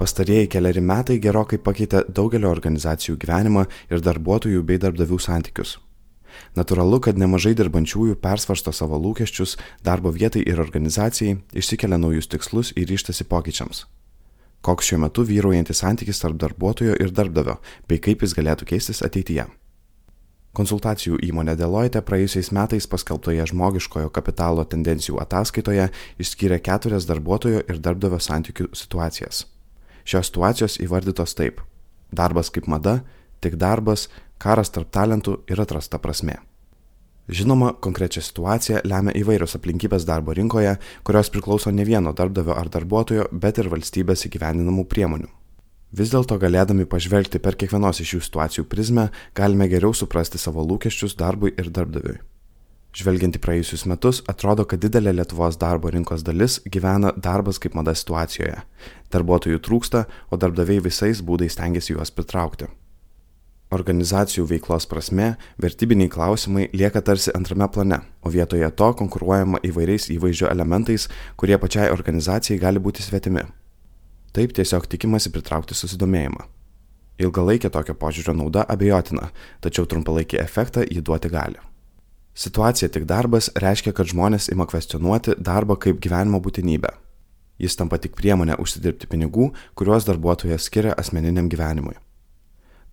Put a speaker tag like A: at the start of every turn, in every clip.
A: Pastarieji keliari metai gerokai pakeitė daugelio organizacijų gyvenimą ir darbuotojų bei darbdavių santykius. Naturalu, kad nemažai dirbančiųjų persvarsto savo lūkesčius darbo vietai ir organizacijai, išsikelia naujus tikslus ir ryštasi pokyčiams. Koks šiuo metu vyraujantis santykis tarp darbuotojo ir darbdavio, bei kaip jis galėtų keistis ateityje. Konsultacijų įmonė Deloitte praėjusiais metais paskelbtoje žmogiškojo kapitalo tendencijų ataskaitoje išskyrė keturias darbuotojo ir darbdavio santykių situacijas. Šios situacijos įvardytos taip - darbas kaip mada, tik darbas, karas tarp talentų ir atrasta prasme. Žinoma, konkrečią situaciją lemia įvairios aplinkybės darbo rinkoje, kurios priklauso ne vieno darbdavio ar darbuotojo, bet ir valstybės įgyvendinamų priemonių. Vis dėlto galėdami pažvelgti per kiekvienos iš šių situacijų prizmę, galime geriau suprasti savo lūkesčius darbui ir darbdaviui. Žvelgiant į praėjusius metus, atrodo, kad didelė Lietuvos darbo rinkos dalis gyvena darbas kaip mada situacijoje. Darbuotojų trūksta, o darbdaviai visais būdais stengiasi juos pritraukti. Organizacijų veiklos prasme, vertybiniai klausimai lieka tarsi antrame plane, o vietoje to konkuruojama įvairiais įvaizdžio elementais, kurie pačiai organizacijai gali būti svetimi. Taip tiesiog tikimasi pritraukti susidomėjimą. Ilgalaikė tokio požiūrio nauda abejotina, tačiau trumpalaikį efektą jį duoti gali. Situacija tik darbas reiškia, kad žmonės ima kvestionuoti darbą kaip gyvenimo būtinybę. Jis tampa tik priemonė užsidirbti pinigų, kuriuos darbuotojas skiria asmeniniam gyvenimui.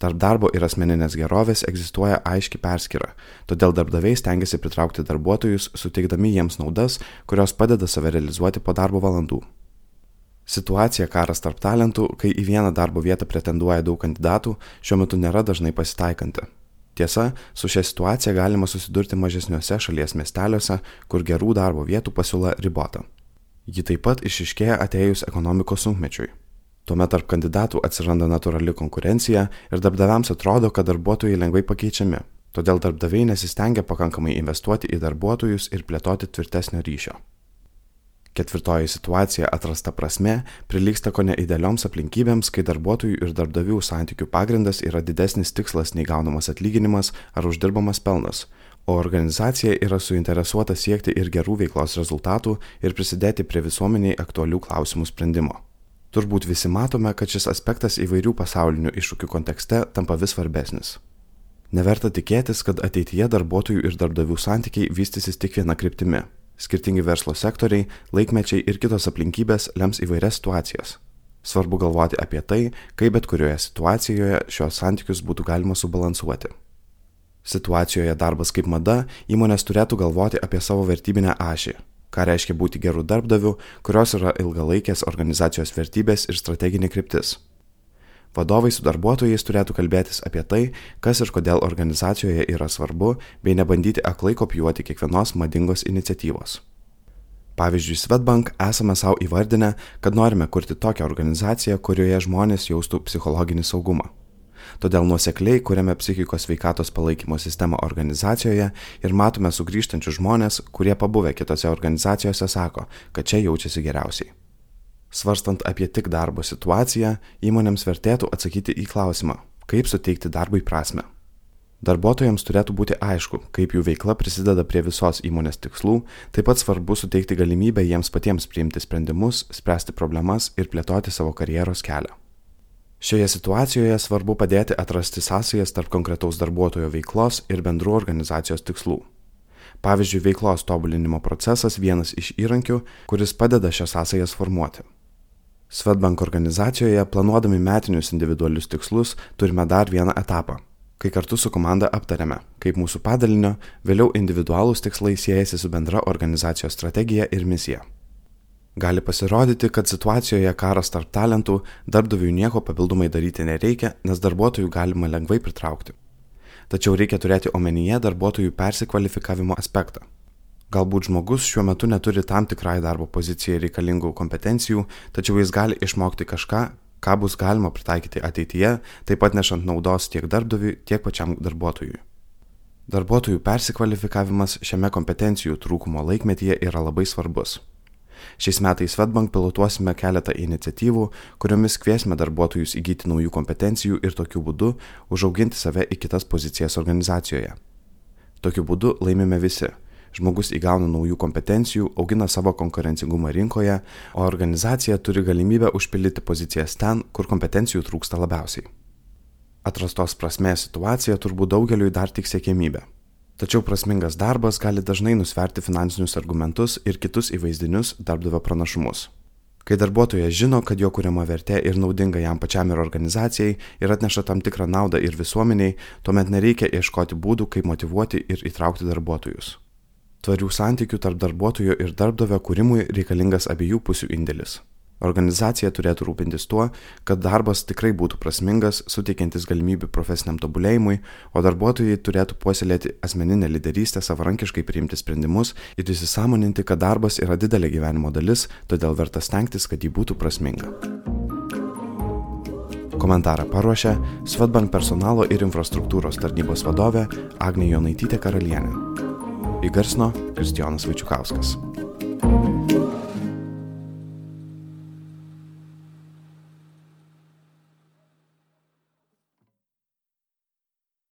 A: Tarp darbo ir asmeninės gerovės egzistuoja aiški perskyra, todėl darbdaviai stengiasi pritraukti darbuotojus, suteikdami jiems naudas, kurios padeda save realizuoti po darbo valandų. Situacija karas tarp talentų, kai į vieną darbo vietą pretenduoja daug kandidatų, šiuo metu nėra dažnai pasitaikanti. Tiesa, su šia situacija galima susidurti mažesniuose šalies miesteliuose, kur gerų darbo vietų pasiūla ribota. Ji taip pat išiškėja atėjus ekonomikos sunkmečiui. Tuomet tarp kandidatų atsiranda natūrali konkurencija ir darbdaviams atrodo, kad darbuotojai lengvai pakeičiami. Todėl darbdaviai nesistengia pakankamai investuoti į darbuotojus ir plėtoti tvirtesnio ryšio. Ketvirtoji situacija atrasta prasme prilyksta ko ne idealioms aplinkybėms, kai darbuotojų ir darbdavių santykių pagrindas yra didesnis tikslas nei gaunamas atlyginimas ar uždirbamas pelnas, o organizacija yra suinteresuota siekti ir gerų veiklos rezultatų ir prisidėti prie visuomeniai aktualių klausimų sprendimo. Turbūt visi matome, kad šis aspektas įvairių pasaulinių iššūkių kontekste tampa vis svarbesnis. Neverta tikėtis, kad ateityje darbuotojų ir darbdavių santykiai vystysis tik viena kryptimi Skirtingi verslo sektoriai, laikmečiai ir kitos aplinkybės lems įvairias situacijas. Svarbu galvoti apie tai, kaip bet kurioje situacijoje šios santykius būtų galima subalansuoti. Situacijoje darbas kaip mada įmonės turėtų galvoti apie savo vertybinę ašį, ką reiškia būti gerų darbdavių, kurios yra ilgalaikės organizacijos vertybės ir strateginė kryptis. Vadovai su darbuotojais turėtų kalbėtis apie tai, kas ir kodėl organizacijoje yra svarbu, bei nebandyti aklai kopijuoti kiekvienos madingos iniciatyvos. Pavyzdžiui, Svetbank esame savo įvardinę, kad norime kurti tokią organizaciją, kurioje žmonės jaustų psichologinį saugumą. Todėl nuosekliai kuriame psichikos veikatos palaikymo sistemą organizacijoje ir matome sugrįžtančius žmonės, kurie pabuvę kitose organizacijose sako, kad čia jaučiasi geriausiai. Svarstant apie tik darbo situaciją, įmonėms vertėtų atsakyti į klausimą, kaip suteikti darbui prasme. Darbuotojams turėtų būti aišku, kaip jų veikla prisideda prie visos įmonės tikslų, taip pat svarbu suteikti galimybę jiems patiems priimti sprendimus, spręsti problemas ir plėtoti savo karjeros kelią. Šioje situacijoje svarbu padėti atrasti sąsajas tarp konkretaus darbuotojo veiklos ir bendrų organizacijos tikslų. Pavyzdžiui, veiklos tobulinimo procesas vienas iš įrankių, kuris padeda šias sąsajas formuoti. Svetbank organizacijoje planuodami metinius individualius tikslus turime dar vieną etapą, kai kartu su komanda aptarėme, kaip mūsų padalinio, vėliau individualūs tikslai siejasi su bendra organizacijos strategija ir misija. Gali pasirodyti, kad situacijoje karas tarp talentų darbdaviui nieko papildomai daryti nereikia, nes darbuotojų galima lengvai pritraukti. Tačiau reikia turėti omenyje darbuotojų persikvalifikavimo aspektą. Galbūt žmogus šiuo metu neturi tam tikrai darbo pozicijai reikalingų kompetencijų, tačiau jis gali išmokti kažką, ką bus galima pritaikyti ateityje, taip pat nešant naudos tiek darbdaviui, tiek pačiam darbuotojui. Darbuotojų persikvalifikavimas šiame kompetencijų trūkumo laikmetyje yra labai svarbus. Šiais metais Svetbank pilotuosime keletą iniciatyvų, kuriomis kviesime darbuotojus įgyti naujų kompetencijų ir tokiu būdu užauginti save į kitas pozicijas organizacijoje. Tokiu būdu laimime visi žmogus įgauna naujų kompetencijų, augina savo konkurencingumą rinkoje, o organizacija turi galimybę užpildyti pozicijas ten, kur kompetencijų trūksta labiausiai. Atrastos prasmės situacija turbūt daugeliui dar tik siekėmybė. Tačiau prasmingas darbas gali dažnai nusverti finansinius argumentus ir kitus įvaizdinius darbdavio pranašumus. Kai darbuotojas žino, kad jo kuriama vertė ir naudinga jam pačiam ir organizacijai ir atneša tam tikrą naudą ir visuomeniai, tuomet nereikia ieškoti būdų, kaip motivuoti ir įtraukti darbuotojus. Tvarių santykių tarp darbuotojo ir darbdavio kūrimui reikalingas abiejų pusių indėlis. Organizacija turėtų rūpintis tuo, kad darbas tikrai būtų prasmingas, suteikiantis galimybių profesiniam tobulėjimui, o darbuotojai turėtų puoselėti asmeninę lyderystę, savarankiškai priimti sprendimus ir įsisamoninti, kad darbas yra didelė gyvenimo dalis, todėl verta stengtis, kad ji būtų prasminga. Komentarą paruošė Svetbank personalo ir infrastruktūros tarnybos vadovė Agnė Jonaitytė Karalienė. Įgarsino Kristijonas Vaičiukauskas.